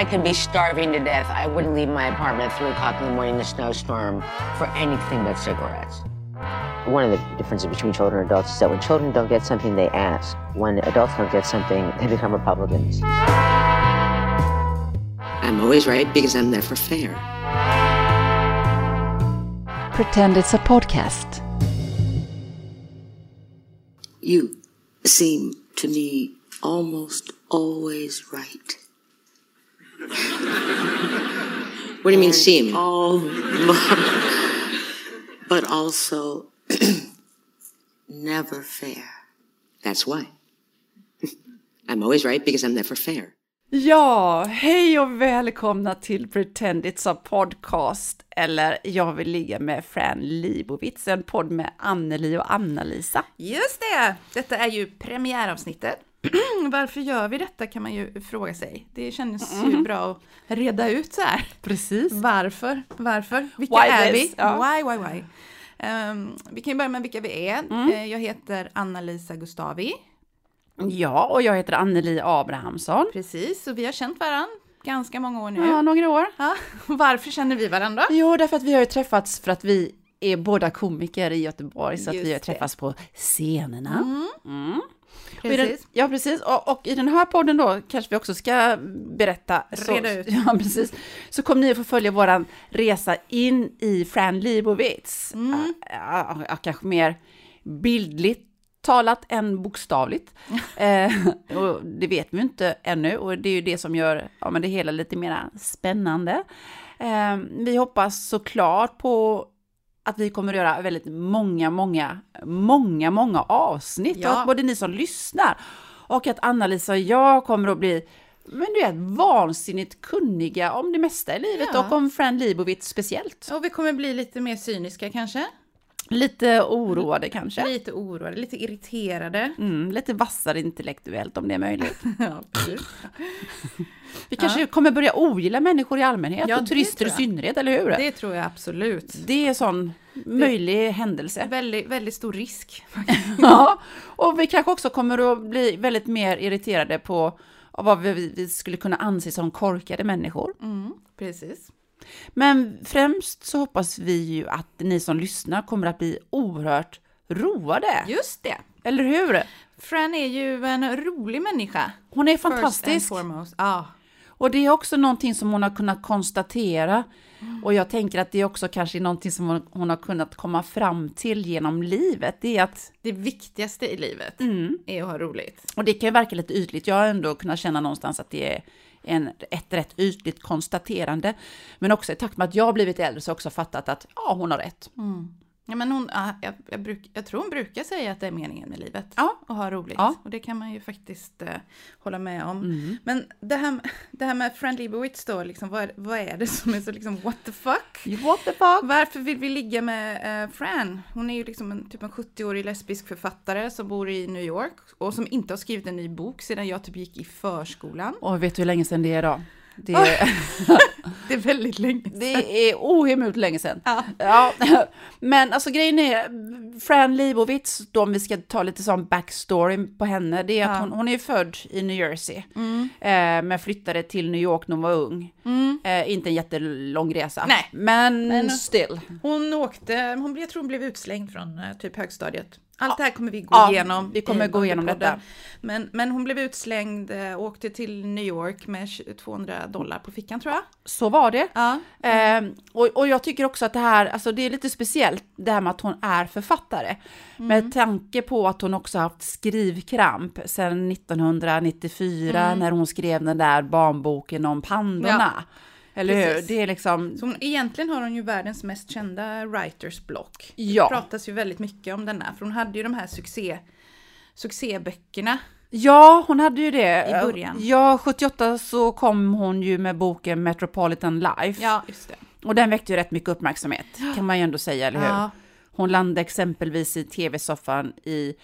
I could be starving to death, I wouldn't leave my apartment at 3 o'clock in the morning in a snowstorm for anything but cigarettes. One of the differences between children and adults is that when children don't get something, they ask. When adults don't get something, they become Republicans. I'm always right because I'm never fair. Pretend it's a podcast. You seem to me almost always right. What do you mean, seem? All, but also never fair. That's why. I'm always right because I'm never fair. Ja, hej och välkomna till Pretend It's a Podcast, eller Jag vill ligga med Fran Libovitz, en podd med Anneli och Anna-Lisa. Just det! Detta är ju premiäravsnittet. Varför gör vi detta kan man ju fråga sig. Det känns ju Mm. bra att reda ut så här. Precis. Varför? Varför? Vilka Why är this? vi? Ja. Why, why, why? Ehm, vi kan ju börja med vilka vi är. Mm. Eh, jag heter Anna-Lisa Gustavi. Ja, och jag heter Anneli Abrahamsson. Precis, och vi har känt varandra ganska många år nu. Ja, några år. Ja, Varför känner vi varandra? Jo, därför att vi har ju träffats för att vi är båda komiker i Göteborg, så att Just vi har det. träffats på scenerna. Mm. Och i den, Precis. ja, precis. Och, och i den här podden då kanske vi också ska berätta. Så, Reda ut. Ja, precis. Så kommer ni att få följa våran resa in i Fran Libovitz. Mm. Ja, ja, kanske mer bildligt talat än bokstavligt. eh, och det vet vi inte ännu och det är ju det som gör ja, men det hela lite mer spännande. Eh, vi hoppas såklart på att vi kommer att göra väldigt många, många, många, många avsnitt. Ja. Och att både ni som lyssnar och att Anna-Lisa och jag kommer att bli men du vet, vansinnigt kunniga om det mesta i livet Ja. och om Fran Libovitz speciellt. Och vi kommer bli lite mer cyniska kanske. Lite oroade kanske. Lite oroade, lite irriterade. Mm, lite vassare intellektuellt om det är möjligt. Ja. Vi kanske kommer börja ogilla människor i allmänhet Ja, och det turister i synnerhet, eller hur? Det, Det tror jag absolut. är en sån möjlig händelse. Väldigt, väldigt stor risk. Ja, och vi kanske också kommer att bli väldigt mer irriterade på vad vi, vi skulle kunna anse som korkade människor. Mm, precis. Men främst så hoppas vi ju att ni som lyssnar kommer att bli oerhört roade. Just det. Eller hur? Fran är ju en rolig människa. Hon är First and fantastisk. foremost. Ja. Och det är också någonting som hon har kunnat konstatera. Och jag tänker att det är också kanske någonting som hon, hon har kunnat komma fram till genom livet. Det är att, Det viktigaste i livet Mm. är att ha roligt. och det kan ju verka lite ytligt, jag har ändå kunnat känna någonstans att det är en, ett rätt ytligt konstaterande. Men också i takt med att jag har blivit äldre så har jag också fattat att ja, hon har rätt. Ja, men hon, ja, jag, jag, bruk, jag tror hon brukar säga att det är meningen med livet. Ja. Att ha roligt. Ja. Mm. Och det kan man ju faktiskt eh, hålla med om. Men det här, det här med Fran Lebowitz då, liksom, vad, vad är det som är så liksom what the fuck? What the fuck? Varför vill vi ligga med eh, Fran? Hon är ju liksom en, typ en 70-årig lesbisk författare som bor i New York och som inte har skrivit en ny bok sedan jag typ gick i förskolan. Och vet du hur länge sedan det är då? Det Ah. Det är väldigt länge sedan. det är ohemult länge sedan. Ja. Ja, men alltså grejen är, Fran Lebowitz, då om vi ska ta lite sån backstory på henne, det är att Ja. hon, hon är född i New Jersey, Mm. eh, men flyttade till New York när hon var ung. Eh, inte en jättelång resa, Nej. men, Men- still. Hon åkte, hon, jag tror hon blev utslängd från eh, typ högstadiet. Allt det här kommer vi gå Ja, igenom. vi kommer gå igenom detta. Men, men hon blev utslängd, eh, åkte till New York med 200 dollar på fickan tror jag. Så var det. Ja. Eh, och, och jag tycker också att det här, alltså det är lite speciellt det här med att hon är författare. Mm. Med tanke på att hon också haft skrivkramp sedan 1994 Mm. när hon skrev den där barnboken om pandorna. Eller hur? Det är liksom, Så hon, egentligen har hon ju världens mest kända writers block. Ja. Det pratas ju väldigt mycket om denna, för hon hade ju de här succé, succéböckerna. ja hon hade ju det. I början. Ja, 78 så kom hon ju med boken Metropolitan Life. Ja, just det. Och den väckte ju rätt mycket uppmärksamhet, kan man ju ändå säga, eller hur? Ja. Hon landade exempelvis i tv-soffan i,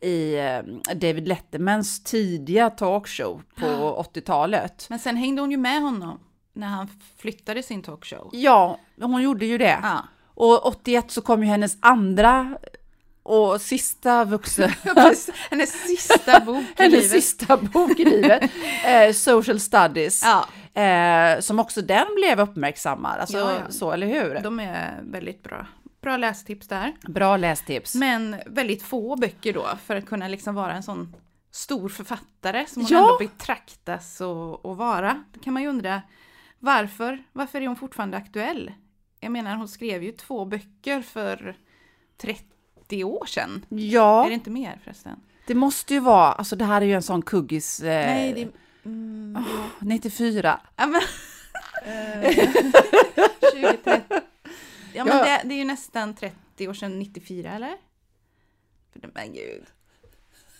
i eh, David Lettermans tidiga talkshow på 80-talet. Men sen hängde hon ju med honom när han flyttade sin talkshow. Ja, hon gjorde ju det. Ja. Och 81 så kom ju hennes andra och sista vuxen... Hennes sista bok i hennes livet. sista bok i livet, eh, Social Studies. Ja. Eh, som också den blev uppmärksammad, alltså, Ja, ja. så eller hur? De är väldigt bra. Bra lästips där. Bra lästips. Men väldigt få böcker då för att kunna liksom vara en sån stor författare som hon Ja. ändå betraktas och, och vara. Då kan man ju undra varför, varför är hon fortfarande aktuell? Jag menar hon skrev ju två böcker för 30 år sedan. Ja, Är det inte mer förresten? det måste ju vara, alltså det här är ju en sån kuggis, eh, Nej, det. Mm, 94. ja, men, eh, 2030. Ja, men Ja. det, det är ju nästan 30 år sedan 94, eller? Men gud.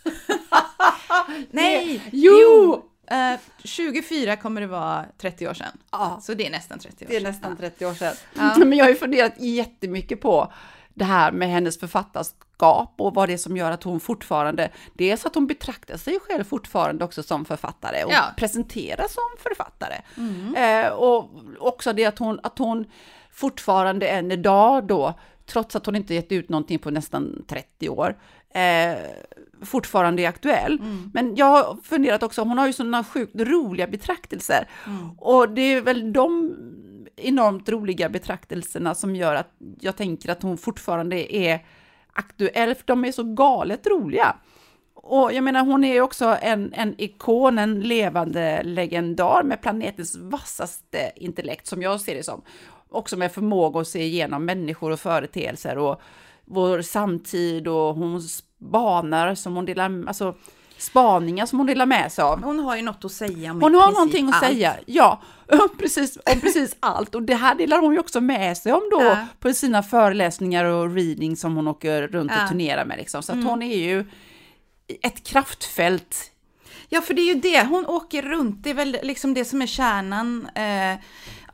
Nej! Jo! Eh, 24 kommer det vara 30 år sedan. Ja. Så det är nästan 30 år Det är sedan. nästan 30 år sedan. Ja. Men jag har ju funderat jättemycket på det här med hennes författarskap och vad det är som gör att hon fortfarande, dels att hon betraktar sig själv fortfarande också som författare och Ja. presenteras som författare. Eh, och också det att hon, att hon fortfarande än idag då, trots att hon inte gett ut någonting på nästan 30 år, eh, fortfarande är aktuell. Men jag har funderat också, hon har ju sådana sjukt roliga betraktelser. Och det är väl de enormt roliga betraktelserna som gör att jag tänker att hon fortfarande är aktuell, för de är så galet roliga. Och jag menar, hon är ju också en, en ikon, en levande legendar med planetens vassaste intellekt, som jag ser det som. Också med förmåga att se igenom människor och företeelser och vår samtid och hon spanar som hon delar, alltså spaningar som hon delar med sig av. Hon har ju något att säga om Hon har någonting att allt. säga, ja, precis, om precis allt. Och det här delar hon ju också med sig om då Ja. på sina föreläsningar och reading som hon åker runt Ja. och turnerar med. Liksom. Så Mm. att hon är ju ett kraftfält. Ja, för det är ju det. Hon åker runt. Det är väl liksom det som är kärnan eh,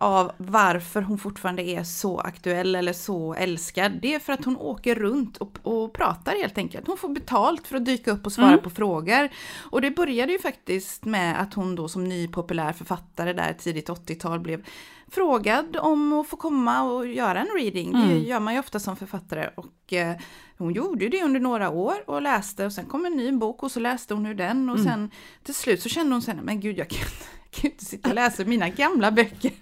av varför hon fortfarande är så aktuell eller så älskad. Det är för att hon åker runt och, och pratar helt enkelt. Hon får betalt för att dyka upp och svara på frågor. Och det började ju faktiskt med att hon då som ny populär författare där tidigt 80-tal blev frågad om att få komma och göra en reading. Det gör man ju ofta som författare och eh, hon gjorde det under några år och läste och sen kom en ny bok och så läste hon ur den och sen till slut så kände hon sen, men gud jag kan, kan ju inte sitta och läsa mina gamla böcker.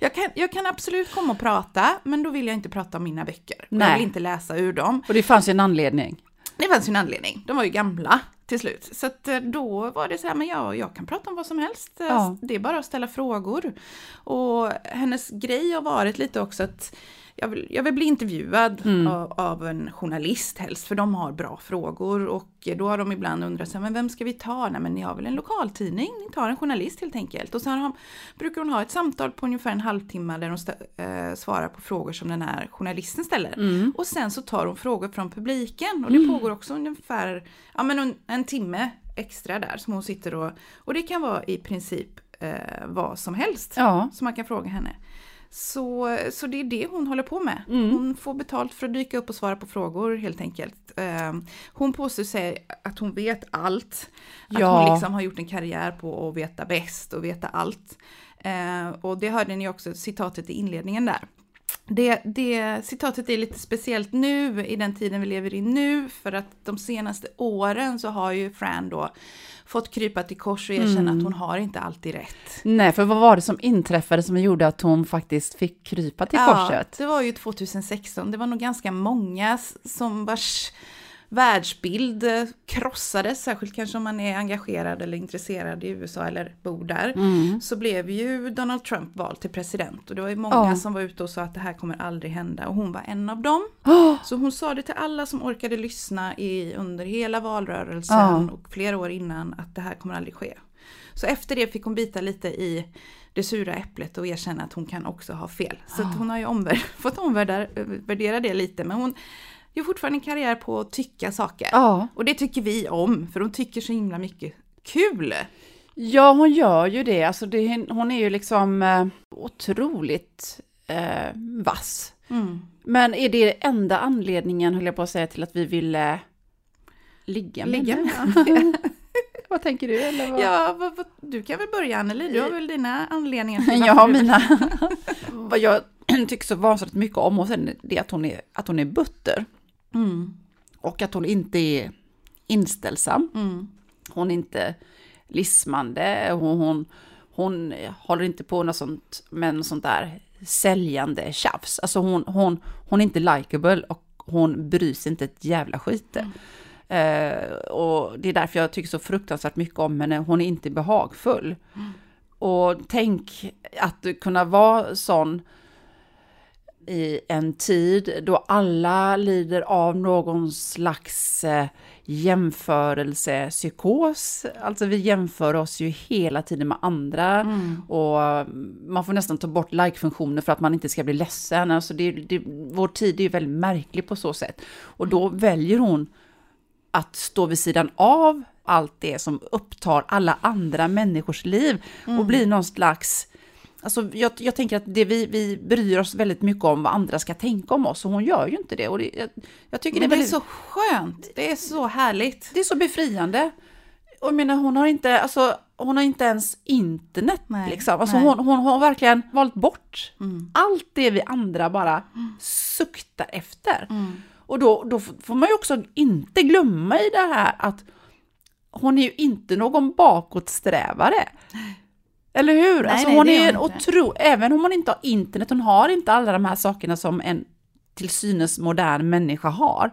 Jag kan, jag kan absolut komma och prata, men då vill jag inte prata om mina böcker. Och Jag Nej. vill inte läsa ur dem. Och det fanns ju en anledning. Det fanns ju en anledning, de var ju gamla till slut. Så att eh, då var det så här, men jag, jag kan prata om vad som helst. Ja. Det är bara att ställa frågor. Och hennes grej har varit lite också att jag vill, jag vill bli intervjuad Mm. av, av en journalist helst, för de har bra frågor. Och då har de ibland undrat, så här, men vem ska vi ta? Nej men ni har väl en lokaltidning? Ni tar en journalist helt enkelt. Och sen har, brukar hon ha ett samtal på ungefär en halvtimme där stä, eh, svarar på frågor som den här journalisten ställer. Mm. Och sen så tar hon frågor från publiken och det pågår också ungefär ja, men en, en timme extra där som hon sitter och, och det kan vara i princip eh, vad som helst Ja. som man kan fråga henne. Så, så det är det hon håller på med. Mm. Hon får betalt för att dyka upp och svara på frågor helt enkelt. Eh, hon påstår sig att hon vet allt. Att Ja. hon liksom har gjort en karriär på att veta bäst och veta allt. Eh, och det hörde ni också citatet i inledningen där. Det, det citatet är lite speciellt nu, i den tiden vi lever i nu, för att de senaste åren så har ju Fran då fått krypa till kors och erkänna att hon har inte alltid rätt. Nej, för vad var det som inträffade som gjorde att hon faktiskt fick krypa till korset? det var ju 2016. Det var nog ganska många som vars världsbild eh, krossades, särskilt kanske om man är engagerad eller intresserad i USA eller bor där. Mm. Så blev ju Donald Trump vald till president och det var ju många Ja. som var ute och sa att det här kommer aldrig hända och hon var en av dem. Åh, Så hon sa det till alla som orkade lyssna i, under hela valrörelsen Ja. och flera år innan att det här kommer aldrig ske. Så efter det fick hon bita lite i det sura äpplet och erkänna att hon kan också ha fel. Så hon har ju omvär- fått omvärdera det lite men hon gör fortfarande en karriär på att tycka saker. Ja. Och det tycker vi om för hon tycker så himla mycket kul. ja, hon gör ju det. Alltså det, hon är ju liksom eh, otroligt eh, vass. Mm. Men är det enda anledningen, höll jag på att säga, till att vi ville ligga med Ligga henne? vad tänker du? Eller vad? Ja, vad, vad, du kan väl börja Anneli, du har väl dina anledningar till Jag har mina. Vad jag tycker så vansinnigt mycket om och sen det att hon är, att hon är butter. Mm, Och att hon inte är inställsam. mm, Hon är inte lismande. Hon, hon, hon håller inte på något sånt, med något sånt där säljande tjafs. Alltså hon, hon, hon är inte likable och hon bryr sig inte ett jävla skit. Eh, och det är därför jag tycker så fruktansvärt mycket om henne. Hon är inte behagfull. Och tänk att kunna vara sån i en tid då alla lider av någon slags eh, jämförelsepsykos. Alltså vi jämför oss ju hela tiden med andra och mm, man får nästan ta bort like-funktioner för att man inte ska bli ledsen. Alltså det, det, vår tid är ju väldigt märklig på så sätt. Och då väljer hon att stå vid sidan av allt det som upptar alla andra människors liv och bli någon slags Alltså jag, jag tänker att det vi, vi bryr oss väldigt mycket om vad andra ska tänka om oss och hon gör ju inte det. Och det, jag, jag tycker Men det det är, är väldigt, så skönt, det är så härligt. det är så befriande. Och jag menar, hon har inte, alltså, hon har inte ens internet Nej, liksom. Alltså hon, hon har verkligen valt bort allt det vi andra bara suktar efter. Och då, då får man ju också inte glömma i det här att hon är ju inte någon bakåtsträvare. Eller hur? Nej, alltså nej, hon är en otro, även om hon inte har internet, hon har inte alla de här sakerna som en till synes modern människa har.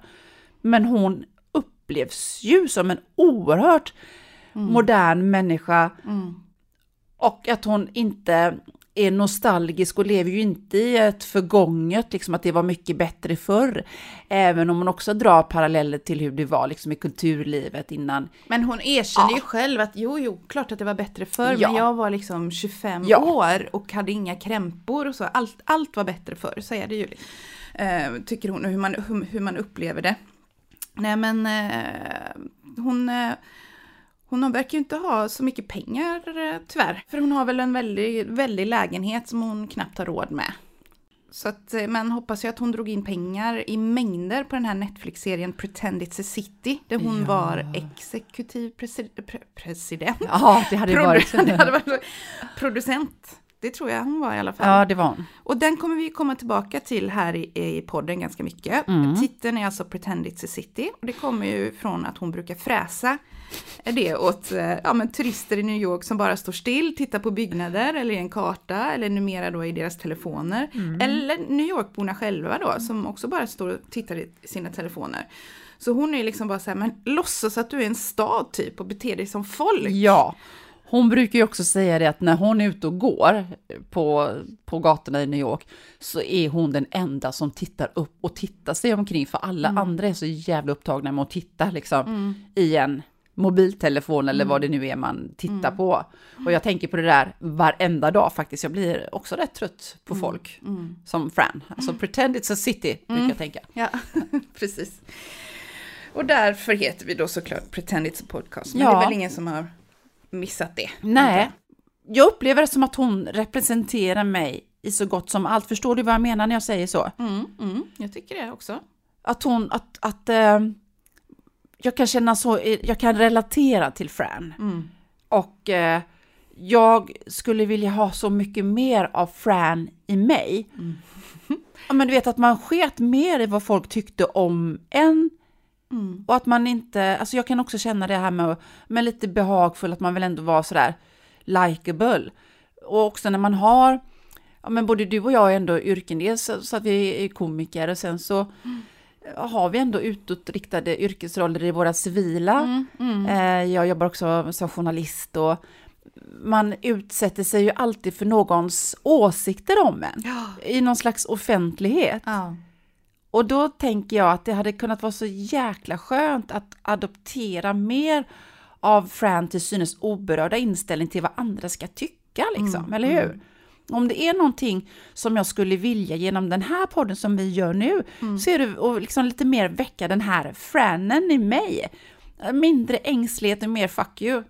Men hon upplevs ju som en oerhört Mm. modern människa. Och att hon inte är nostalgisk och lever ju inte i ett förgånget, liksom att det var mycket bättre förr. Även om hon också drar paralleller till hur det var liksom i kulturlivet innan. Men hon erkände Ja. ju själv att jo, jo, klart att det var bättre förr, Ja. men jag var liksom 25 Ja. år och hade inga krämpor och så. Allt, allt var bättre förr, så är det ju. Eh, tycker hon, hur man, hur, hur man upplever det. Nej men eh, hon, eh, hon verkar ju inte ha så mycket pengar eh, tyvärr. För hon har väl en väldig, väldig lägenhet som hon knappt har råd med. Så att eh, man hoppas ju att hon drog in pengar i mängder på den här Netflix-serien Pretend It's a City, där hon var exekutiv presi- pre- president. Ja, det hade varit... det hade varit producent. Det tror jag hon var i alla fall. Ja, det var hon. Och den kommer vi komma tillbaka till här i, i podden ganska mycket. Mm. Titeln är alltså Pretend It's a City. Och det kommer ju från att hon brukar fräsa det åt eh, ja, men turister i New York som bara står still, tittar på byggnader eller i en karta eller numera då i deras telefoner. Mm. Eller New York-borna själva då som också bara står och tittar i sina telefoner. Så hon är liksom bara så här, men låtsas att du är en stad typ och beter dig som folk. Ja, hon brukar ju också säga det att när hon är ute och går på, på gatorna i New York så är hon den enda som tittar upp och tittar sig omkring för alla andra är så jävla upptagna med att titta liksom i en mobiltelefon eller vad det nu är man tittar på. Och jag tänker på det där varenda dag faktiskt. Jag blir också rätt trött på folk som Fran. Alltså pretend it's a city brukar jag tänka. Ja, precis. Och därför heter vi då såklart Pretend It's a Podcast. Men Ja. det är väl ingen som har missat det. Nej, jag upplever det som att hon representerar mig i så gott som allt. Förstår du vad jag menar när jag säger så? Mm, mm, jag tycker det också. Att hon, att, att eh, jag kan känna så, jag kan relatera till Fran. Och eh, jag skulle vilja ha så mycket mer av Fran i mig. Ja, men du vet att man sket mer i vad folk tyckte om en. Och att man inte, alltså jag kan också känna det här med, med lite behagfull, att man vill ändå vara sådär likable. Och också när man har, ja men både du och jag är ändå yrken, dels så, att vi är komiker och sen så har vi ändå utåtriktade yrkesroller i våra civila. Eh, jag jobbar också som journalist och man utsätter sig ju alltid för någons åsikter om en. I någon slags offentlighet. Ja. Och då tänker jag att det hade kunnat vara så jäkla skönt att adoptera mer av Fran till synes oberörda inställning till vad andra ska tycka, liksom, eller hur? Om det är någonting som jag skulle vilja genom den här podden som vi gör nu, så är det att liksom lite mer väcka den här Frannen i mig. Mindre ängslighet och mer fuck you.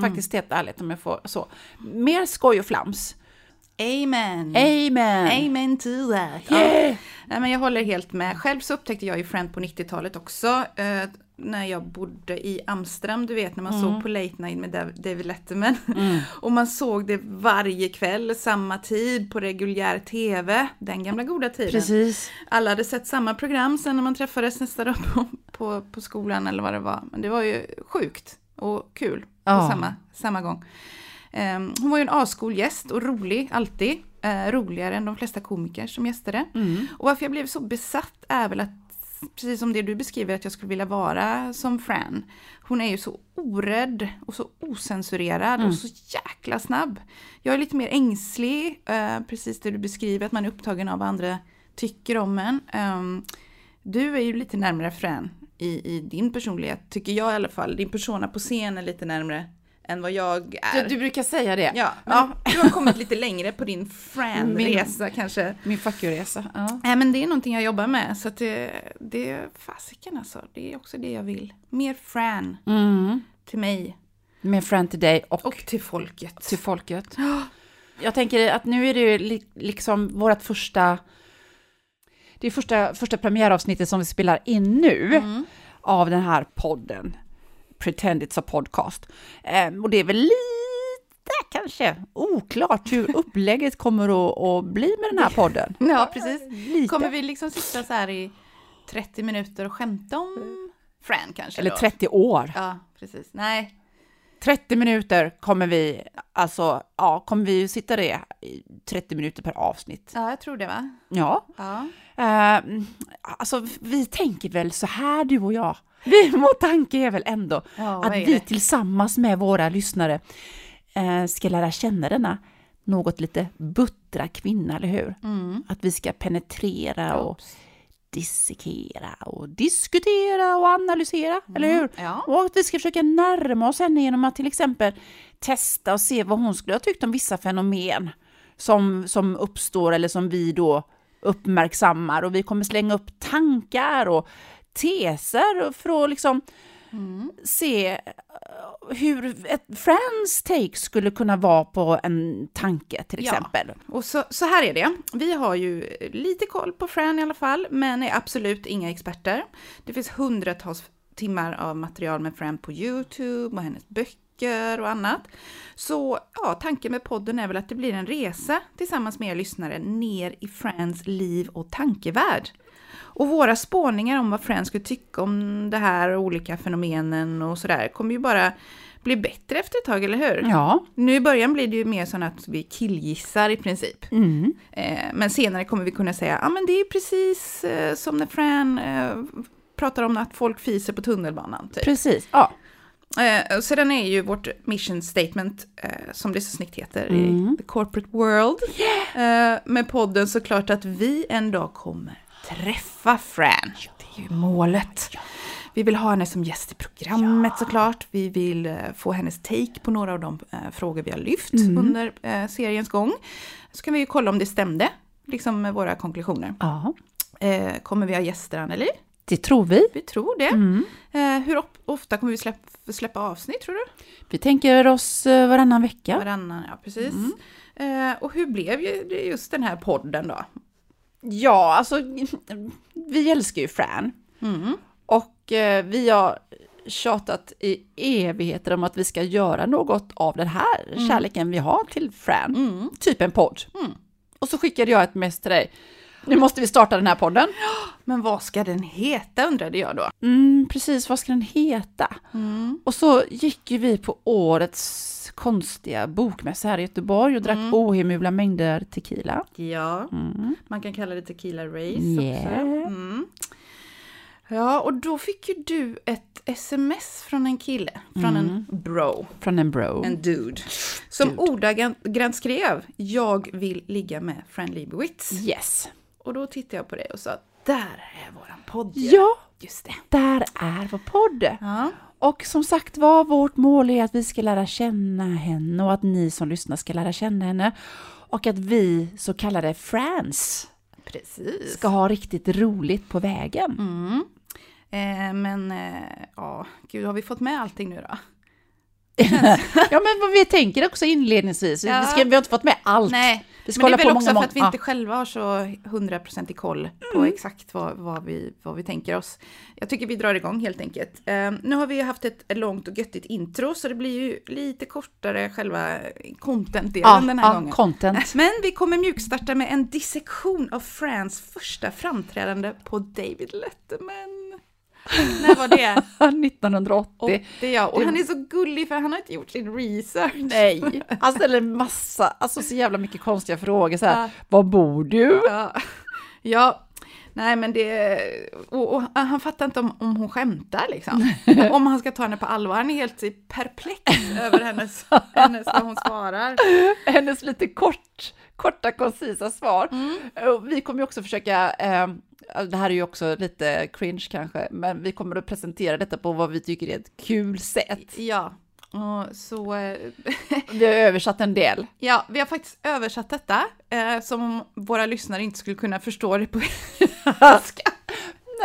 Faktiskt helt ärligt om jag får så. Mer skoj och flams. Amen. Amen! Amen to that. Yeah. Ja. Nej, men jag håller helt med. Själv så upptäckte jag ju Friend på 90-talet också. Eh, när jag bodde i Amsterdam, du vet när man såg på Late Night med Dav- David Letterman. och man såg det varje kväll, samma tid på reguljär TV. Den gamla goda tiden. Precis. Alla hade sett samma program sen när man träffades nästa dag på, på, på skolan eller vad det var. Men det var ju sjukt och kul på Ja. samma, samma gång. Ehm, hon var ju en ascool gäst och rolig, alltid. Eh, roligare än de flesta komiker som gästade. Och varför jag blev så besatt är väl att, precis som det du beskriver, att jag skulle vilja vara som Fran. Hon är ju så orädd och så osensurerad och så jäkla snabb. Jag är lite mer ängslig, eh, precis det du beskriver, att man är upptagen av vad andra tycker om en. Ehm, du är ju lite närmare Fran i, i din personlighet, tycker jag i alla fall. Din persona på scen är lite närmare än vad jag är. Du, du brukar säga det. Ja, men du har kommit lite längre på din Fran-resa kanske. Min fuck you-resa. Ja. Nej men det är någonting jag jobbar med så att det, det är fasiken alltså. Det är också det jag vill. Mer Fran Mm. till mig Med friend till dig och, och till folket. till folket. Jag tänker att nu är det ju li, liksom vårt första... Det är första, första premiäravsnittet som vi spelar in nu av den här podden. Pretend it's a podcast. Ehm, och det är väl lite kanske oklart hur upplägget kommer att, att bli med den här podden. Ja precis. Lite. Kommer vi liksom sitta så här i 30 minuter och skämta om Fran kanske Eller då? 30 år. Ja precis. Nej. 30 minuter kommer vi, alltså, ja, kommer vi sitta det i 30 minuter per avsnitt. Ja jag tror det va? Ja. Ja. Eh, alltså, vi tänker väl så här, du och jag. Vi, tanke är väl ändå Ja, att vi tillsammans med våra lyssnare eh, ska lära känna denna något lite buttra kvinna, eller hur? Mm. Att vi ska penetrera och dissekera och diskutera och analysera, eller hur? Mm, ja. Och att vi ska försöka närma oss henne genom att till exempel testa och se vad hon skulle ha tyckt om vissa fenomen som, som uppstår eller som vi då uppmärksammar och vi kommer slänga upp tankar och teser för att liksom se eh, hur ett friends take skulle kunna vara på en tanke till Ja. exempel. Och så, så här är det. Vi har ju lite koll på Fran i alla fall, men är absolut inga experter. Det finns hundratals timmar av material med Fran på YouTube och hennes böcker och annat. Så ja, tanken med podden är väl att det blir en resa tillsammans med er lyssnare ner i Frans liv och tankevärld. Och våra spåningar om vad Fran skulle tycka om det här och olika fenomenen och sådär kommer ju bara bli bättre efter ett tag, eller hur? Ja. Nu i början blir det ju mer så att vi killgissar i princip. Mm. Eh, men senare kommer vi kunna säga, ja men det är precis eh, som när Fran eh, pratar om att folk fiser på tunnelbanan. Typ. Precis. Ja. Eh, sedan är ju vårt mission statement, eh, som det så snyggt heter, Mm. i the corporate world, eh, med podden såklart att vi en dag kommer träffa Fran. Det är ju målet. Vi vill ha henne som gäst i programmet såklart. Vi vill eh, få hennes take på några av de eh, frågor vi har lyft Mm. under eh, seriens gång. Så kan vi ju kolla om det stämde, liksom med våra konklusioner. ja, kommer vi ha gäster, Anneli? Det tror vi. Vi tror det. Mm. Eh, hur ofta kommer vi släpp- släppa avsnitt, tror du? Vi tänker oss eh, varannan vecka. Varannan, ja precis. Eh, och hur blev just den här podden då? Ja, alltså vi älskar ju Fran. Mm. Och vi har tjatat i evigheter om att vi ska göra något av den här kärleken vi har till Fran. Mm. Typ en podd. Och så skickade jag ett mess till dig. Nu måste vi starta den här podden. Men vad ska den heta undrade jag då? Mm, precis, vad ska den heta? Och så gick ju vi på årets konstiga bokmässa här i Göteborg och drack ohemula mängder tequila. Ja, man kan kalla det Tequila Race Yeah. också. Mm. Ja, och då fick ju du ett sms från en kille, från en bro, Från en bro. en dude, som Dude. ordagrant skrev “Jag vill ligga med Fran Lebowitz”. Yes. Och då tittade jag på det och sa “Där är våran podd ju." Ja, Just det. där är vår podd. Ja. Och som sagt var, vårt mål är att vi ska lära känna henne och att ni som lyssnar ska lära känna henne. Och att vi, så kallade friends, Precis. ska ha riktigt roligt på vägen. Mm. Eh, men, eh, ja, gud, har vi fått med allting nu då? Ja, men vad vi tänker också inledningsvis, Ja. vi, ska, vi har inte fått med allt. Nej, vi ska men det är väl på också många, för att vi inte själva har så hundraprocentig koll på exakt vad, vad, vi, vad vi tänker oss. Jag tycker vi drar igång helt enkelt. Eh, nu har vi ju haft ett långt och göttigt intro, så det blir ju lite kortare själva content-delen ja, den här ja, gången. content. Men vi kommer mjukstarta med en dissektion av Frans första framträdande på David Letterman. När var det? 1980. 80 ja. Och han är så gullig för han har inte gjort sin research. Nej, han ställer massa, alltså så jävla mycket konstiga frågor så här. Ja. Var bor du? Ja, ja. nej men det... Och, och han fattar inte om, om hon skämtar liksom. om han ska ta henne på allvar. Han är helt perplex över hennes, hennes vad hon svarar. Hennes lite kort, korta, koncisa svar. Och Vi kommer ju också försöka, eh, det här är ju också lite cringe kanske, men vi kommer att presentera detta på vad vi tycker är ett kul sätt. Ja, och så... eh, Vi har översatt en del. Ja, vi har faktiskt översatt detta eh, som om våra lyssnare inte skulle kunna förstå det på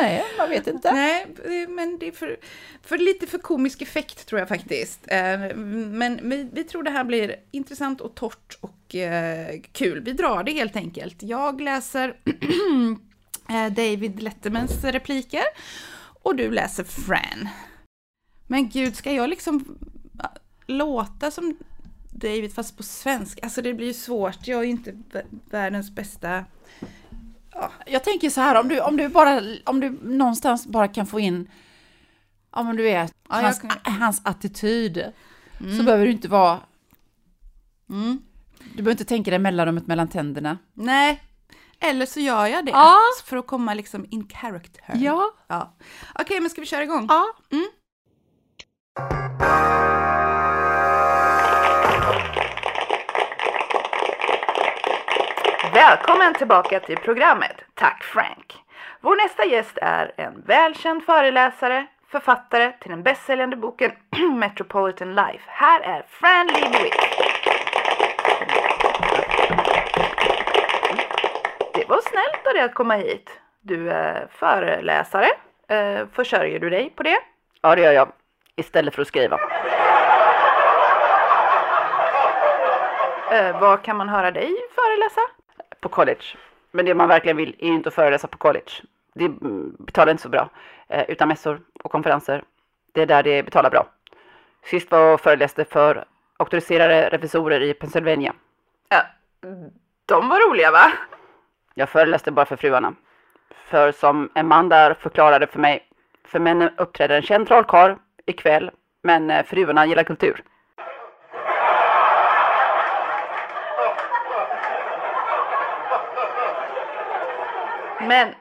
Nej, man vet inte. Nej, eh, men det är för, för lite för komisk effekt tror jag faktiskt. Eh, Men vi, vi tror det här blir intressant och torrt och eh, kul. Vi drar det helt enkelt. Jag läser eh, David Lettermans repliker och du läser Fran. Men gud, ska jag liksom äh, låta som David fast på svenska? Alltså det blir ju svårt. Jag är ju inte vä- världens bästa... Jag tänker så här, om du, om du bara, om du någonstans bara kan få in, ja men du vet, Ja, hans, kan- hans attityd, så behöver du inte vara, Mm. Du behöver inte tänka dig mellanrummet mellan tänderna. Nej, eller så gör jag det. Ja. För att komma liksom in character. Ja. ja. Okej, men ska vi köra igång? Ja. Välkommen tillbaka till programmet. Tack Frank. Vår nästa gäst är en välkänd föreläsare, författare till den bästsäljande boken Metropolitan Life. Här är Fran Lebowitz. Det var snällt av dig att komma hit. Du är föreläsare. Eh, försörjer du dig på det? Ja, det gör jag. Istället för att skriva. Eh, var kan man höra dig föreläsa? På college. Men det man verkligen vill är ju inte att föreläsa på college. Det betalar inte så bra. Eh, utan mässor och konferenser. Det är där det betalar bra. Sist var jag föreläste för auktoriserade revisorer i Pennsylvania. Ja, de var roliga va? Jag föreläste bara för fruarna. För som en man där förklarade för mig, för männen uppträder en känd trollkarl ikväll, men eh, fruarna gillar kultur. Men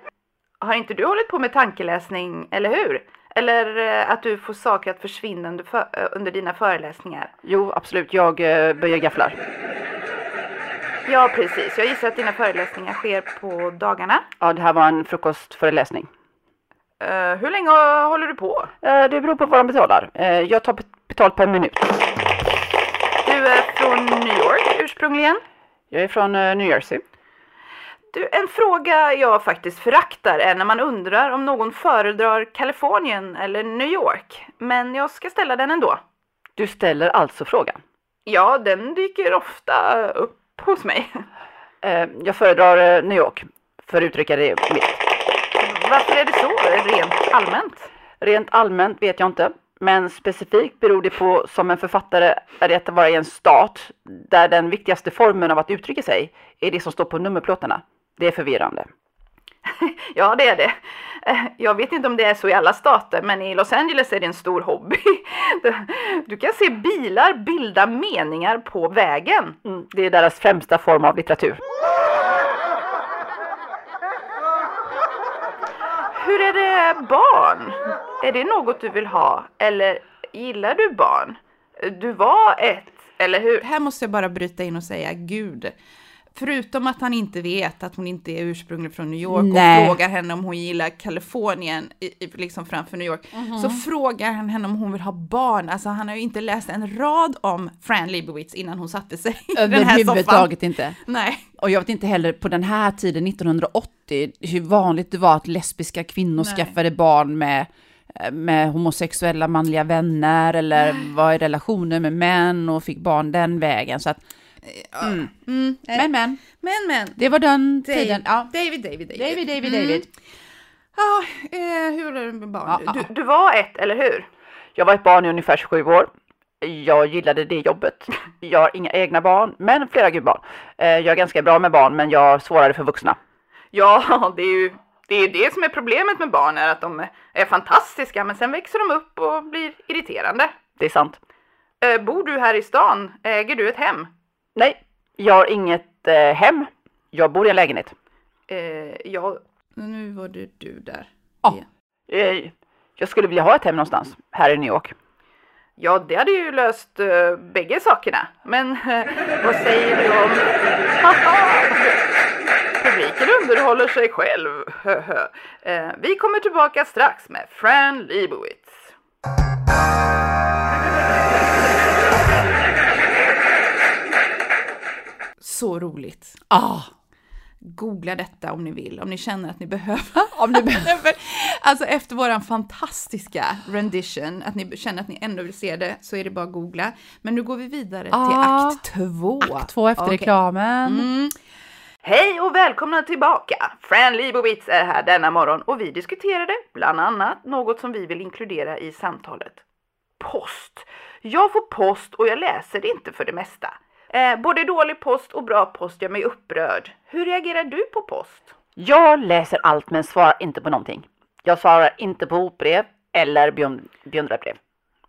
har inte du hållit på med tankeläsning, eller hur? Eller eh, att du får saker att försvinna under, för, eh, under dina föreläsningar? Jo, absolut, jag eh, böjer gafflar. Ja, precis. Jag gissar att dina föreläsningar sker på dagarna. Ja, det här var en frukostföreläsning. Eh, hur länge håller du på? Eh, Det beror på vad de betalar. Eh, Jag tar bet- betalt per minut. Du är från New York ursprungligen. Jag är från New Jersey. Du, en fråga jag faktiskt föraktar är när man undrar om någon föredrar Kalifornien eller New York. Men jag ska ställa den ändå. Du ställer alltså frågan. Ja, den dyker ofta upp hos mig. Eh, Jag föredrar eh, New York, för att uttrycka det mitt. Varför är det så, rent allmänt? Rent allmänt vet jag inte, men specifikt beror det på som en författare är det att vara i en stat där den viktigaste formen av att uttrycka sig är det som står på nummerplåtarna. Det är förvirrande. Ja, det är det. Eh, Jag vet inte om det är så i alla stater, men i Los Angeles är det en stor hobby. Du kan se bilar bilda meningar på vägen. Mm, det är deras främsta form av litteratur. Hur är det barn? Är det något du vill ha? Eller gillar du barn? Du var ett, eller hur? Här måste jag bara bryta in och säga Gud. Förutom att han inte vet att hon inte är ursprungligen från New York Nej. och frågar henne om hon gillar Kalifornien, i, i, liksom framför New York, så frågar han henne om hon vill ha barn. Alltså han har ju inte läst en rad om Fran Lebowitz innan hon satte sig i den här soffan. Överhuvudtaget inte. Nej. Och jag vet inte heller på den här tiden, 1980, hur vanligt det var att lesbiska kvinnor Nej. skaffade barn med, med homosexuella manliga vänner eller var i relationer med män och fick barn den vägen. Så att, mm. Mm. Men men, men, men. det var den Dave- tiden. Ja. David, David, David. David, David, Mm. David. Ja, eh, hur är det med barn? Ja, ja. Du, du var ett, eller hur? Jag var ett barn i ungefär 27 år. Jag gillade det jobbet. Jag har inga egna barn, men flera gudbarn. Eh, Jag är ganska bra med barn, men jag har svårare för vuxna. Ja, det är ju det är det som är problemet med barn, är att de är fantastiska, men sen växer de upp och blir irriterande. Det är sant. Eh, bor du här i stan? Äger du ett hem? Nej, jag har inget eh, hem. Jag bor i en lägenhet. Eh, ja, nu var det du där. Ja. Eh, jag skulle vilja ha ett hem någonstans här i New York. Ja, det hade ju löst uh, bägge sakerna. Men eh, vad säger du om... Publiken underhåller sig själv. Eh, vi kommer tillbaka strax med Fran Lebowitz. Så roligt. Ah, Googla detta om ni vill, om ni känner att ni behöver. om du behöver. Alltså efter våran fantastiska rendition, att ni känner att ni ändå vill se det, så är det bara att googla. Men nu går vi vidare till Ah, akt två. Akt två efter Okej. reklamen. Mm. Hej och välkomna tillbaka! Fran Lebowitz är här denna morgon och vi diskuterade bland annat något som vi vill inkludera i samtalet. Post. Jag får post och jag läser det inte för det mesta. Eh, både dålig post och bra post gör mig upprörd. Hur reagerar du på post? Jag läser allt men svarar inte på någonting. Jag svarar inte på hotbrev eller beund- beundrarbrev.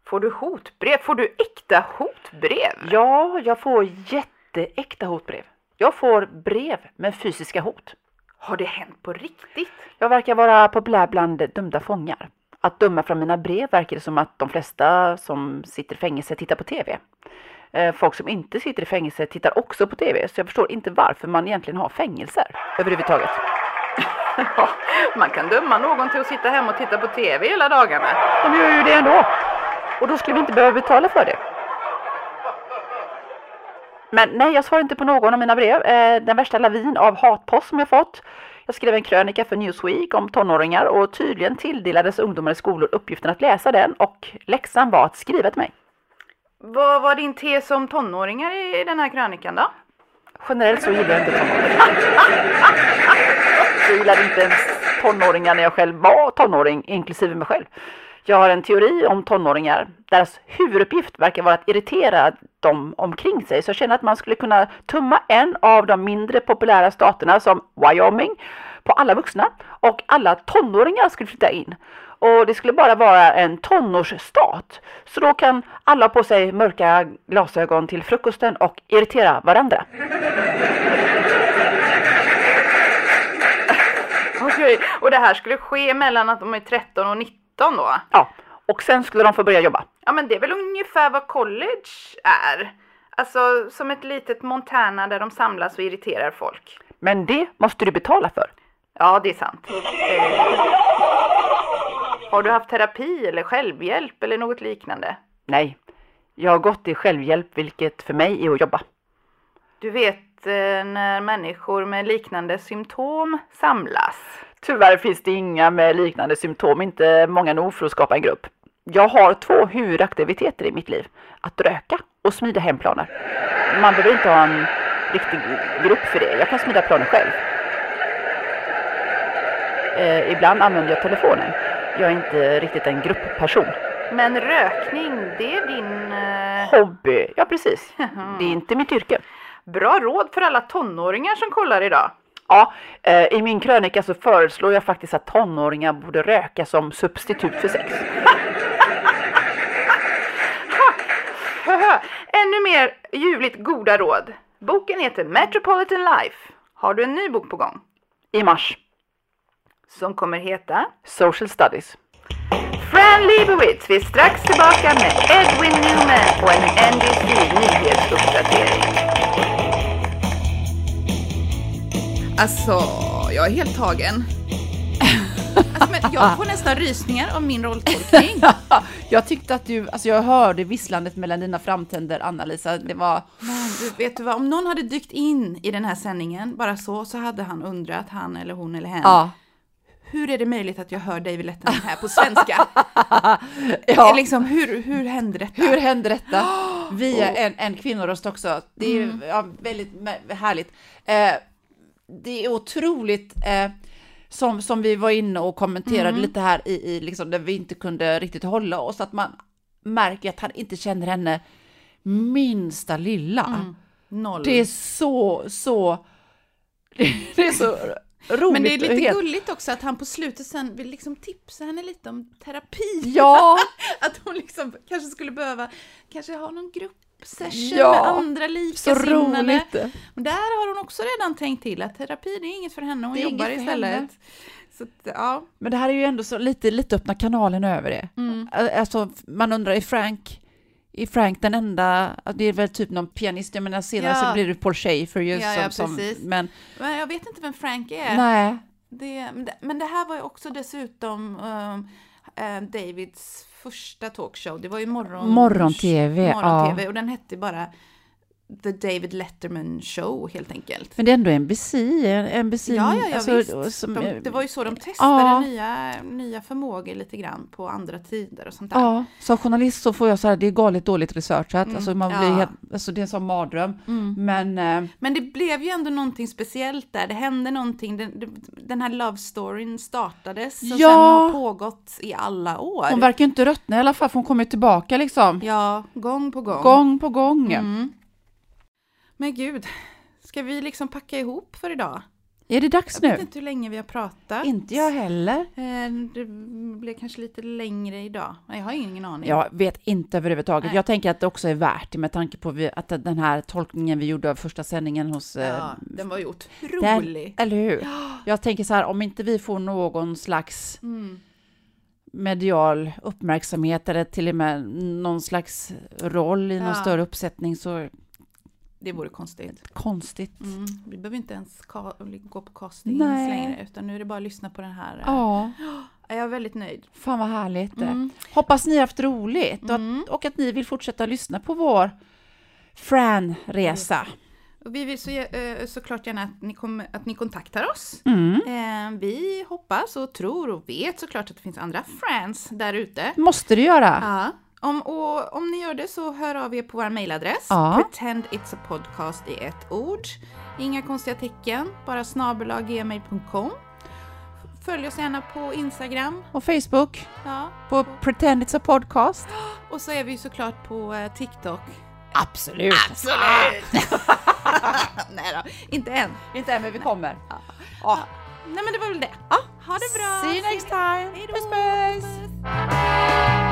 Får du hotbrev? Får du äkta hotbrev? Ja, jag får jätteäkta hotbrev. Jag får brev med fysiska hot. Har det hänt på riktigt? Jag verkar vara populär bland dömda fångar. Att döma från mina brev verkar det som att de flesta som sitter i fängelse tittar på TV. Eh, Folk som inte sitter i fängelse tittar också på TV, så jag förstår inte varför man egentligen har fängelser överhuvudtaget. Ja, man kan döma någon till att sitta hemma och titta på TV hela dagarna. De gör ju det ändå. Och då skulle vi inte behöva betala för det. Men nej, jag svarar inte på någon av mina brev. Eh, Den värsta lavin av hatpost som jag fått. Jag skrev en krönika för Newsweek om tonåringar och tydligen tilldelades ungdomar i skolor uppgiften att läsa den och läxan var att skriva till mig. Vad var din tes om tonåringar i den här krönikan då? Generellt så gillar jag inte tonåringar. Jag gillade inte ens tonåringar när jag själv var tonåring, inklusive mig själv. Jag har en teori om tonåringar. Deras huvuduppgift verkar vara att irritera dem omkring sig. Så jag känner att man skulle kunna tumma en av de mindre populära staterna som Wyoming på alla vuxna och alla tonåringar skulle flytta in. Och det skulle bara vara en tonårsstat. Så då kan alla på sig mörka glasögon till frukosten och irritera varandra. Okej, och det här skulle ske mellan att de är 13 och 19 då? Ja, och sen skulle de få börja jobba. Ja, men det är väl ungefär vad college är? Alltså som ett litet Montana där de samlas och irriterar folk. Men det måste du betala för. Ja, det är sant. Har du haft terapi eller självhjälp eller något liknande? Nej, jag har gått i självhjälp vilket för mig är att jobba. Du vet eh, när människor med liknande symptom samlas. Tyvärr finns det inga med liknande symptom, inte många nog för att skapa en grupp. Jag har två huvudaktiviteter i mitt liv. Att röka och smida hemplaner. Man behöver inte ha en riktig grupp för det. Jag kan smida planer själv. Eh, ibland använder jag telefonen. Jag är inte riktigt en gruppperson. Men rökning, det är din... Eh, Hobby, ja precis. Det är inte mitt yrke. bra råd för alla tonåringar som kollar idag. Ja, eh, i min krönika så föreslår jag faktiskt att tonåringar borde röka som substitut för sex. Ännu mer ljuvligt goda råd. Boken heter Metropolitan Life. Har du en ny bok på gång? I mars, Som kommer heta Social Studies. Fran Lebowitz. Vi är strax tillbaka med Edwin Newman och en NBC nyhetsuppdatering. Alltså, jag är helt tagen. Alltså, men jag får nästan rysningar av min rolltolkning. jag tyckte att du, alltså jag hörde visslandet mellan dina framtänder, Anna-Lisa. Det var, Men du, vet du vad, om någon hade dykt in i den här sändningen, bara så, så hade han undrat, han eller hon eller hen. ja. Hur är det möjligt att jag hör David Letterman här på svenska? ja. Liksom, hur, hur hände detta? Hur hände detta? Via en, en kvinnoröst också. Det är Mm. ja, väldigt härligt. Eh, det är otroligt, eh, som, som vi var inne och kommenterade Mm. lite här i, i liksom, där vi inte kunde riktigt hålla oss, att man märker att han inte känner henne minsta lilla. Mm. Noll. Det är så, så, det är så roligt. Men det är lite gulligt också att han på slutet sen vill liksom tipsa henne lite om terapi. Ja, Att hon liksom kanske skulle behöva kanske ha någon gruppsession Ja, med andra så likasinnade. roligt. Men där har hon också redan tänkt till att terapi det är inget för henne, hon jobbar istället. Så att, ja. Men det här är ju ändå så lite, lite öppna kanalen över det. Mm. Alltså, man undrar, är Frank, är Frank den enda, det är väl typ någon pianist, jag menar senare Ja. så blir det Paul Schaefer ju Ja, ja, som, som, precis. men Men jag vet inte vem Frank är. nej, Det, men det- men det här var ju också dessutom um, eh, Davids första talkshow. Det var ju morgon... Morgon-tv, morgon-tv och den hette bara The David Letterman Show helt enkelt. men det är ändå NBC, en- NBC, Ja, ja, ja alltså, visst. som- de, det var ju så de testade Ja. nya, nya förmågor lite grann på andra tider och sånt där. Ja, som journalist så får jag så här, det är galet dåligt researchat, Mm, alltså man blir ja. helt, alltså det är en sån mardröm. Mm. Men eh, Men det blev ju ändå någonting speciellt där. Det hände någonting. Den, den här love storyn startades och Ja. sen har pågått i alla år. hon verkar inte ruttna i alla fall, för hon kommer tillbaka liksom. Ja, gång på gång. Gång på gång. Mm. Men gud, ska vi liksom packa ihop för idag? Är det dags Jag vet nu? inte hur länge vi har pratat. Inte jag heller. Eh, Det blir kanske lite längre idag. Jag har ingen aning. Jag vet inte överhuvudtaget. Nej. Jag tänker att det också är värt det med tanke på att den här tolkningen vi gjorde av första sändningen hos... eh, Ja, den var ju den- otrolig. Eller hur? Jag tänker så här, om inte vi får någon slags Mm. medial uppmärksamhet eller till och med någon slags roll i någon Ja. större uppsättning så Det vore konstigt. konstigt. Mm. Vi behöver inte ens gå på casting längre, utan nu är det bara att lyssna på den här. eh, Ja, Jag är väldigt nöjd. fan vad härligt. Mm. Hoppas ni har haft roligt och, Mm. att, och att ni vill fortsätta lyssna på vår Fran-resa. Och vi vill så, eh, såklart gärna att ni, kommer, att ni kontaktar oss. Mm. Eh, vi hoppas och tror och vet såklart att det finns andra friends där ute. Måste du göra. Ja. Om, och om ni gör det så hör av er på vår mailadress. Ja. Pretend it's a podcast i ett ord. Inga konstiga tecken, bara snabelaggmail.com. Följ oss gärna på Instagram. Och Facebook, Ja. på Pretend It's a Podcast. Och så är vi såklart på eh, TikTok. Absolut. Absolut! Nej då, inte än. Inte än, men vi kommer. Nej men det var väl det. Ha det bra! See you next time. Hej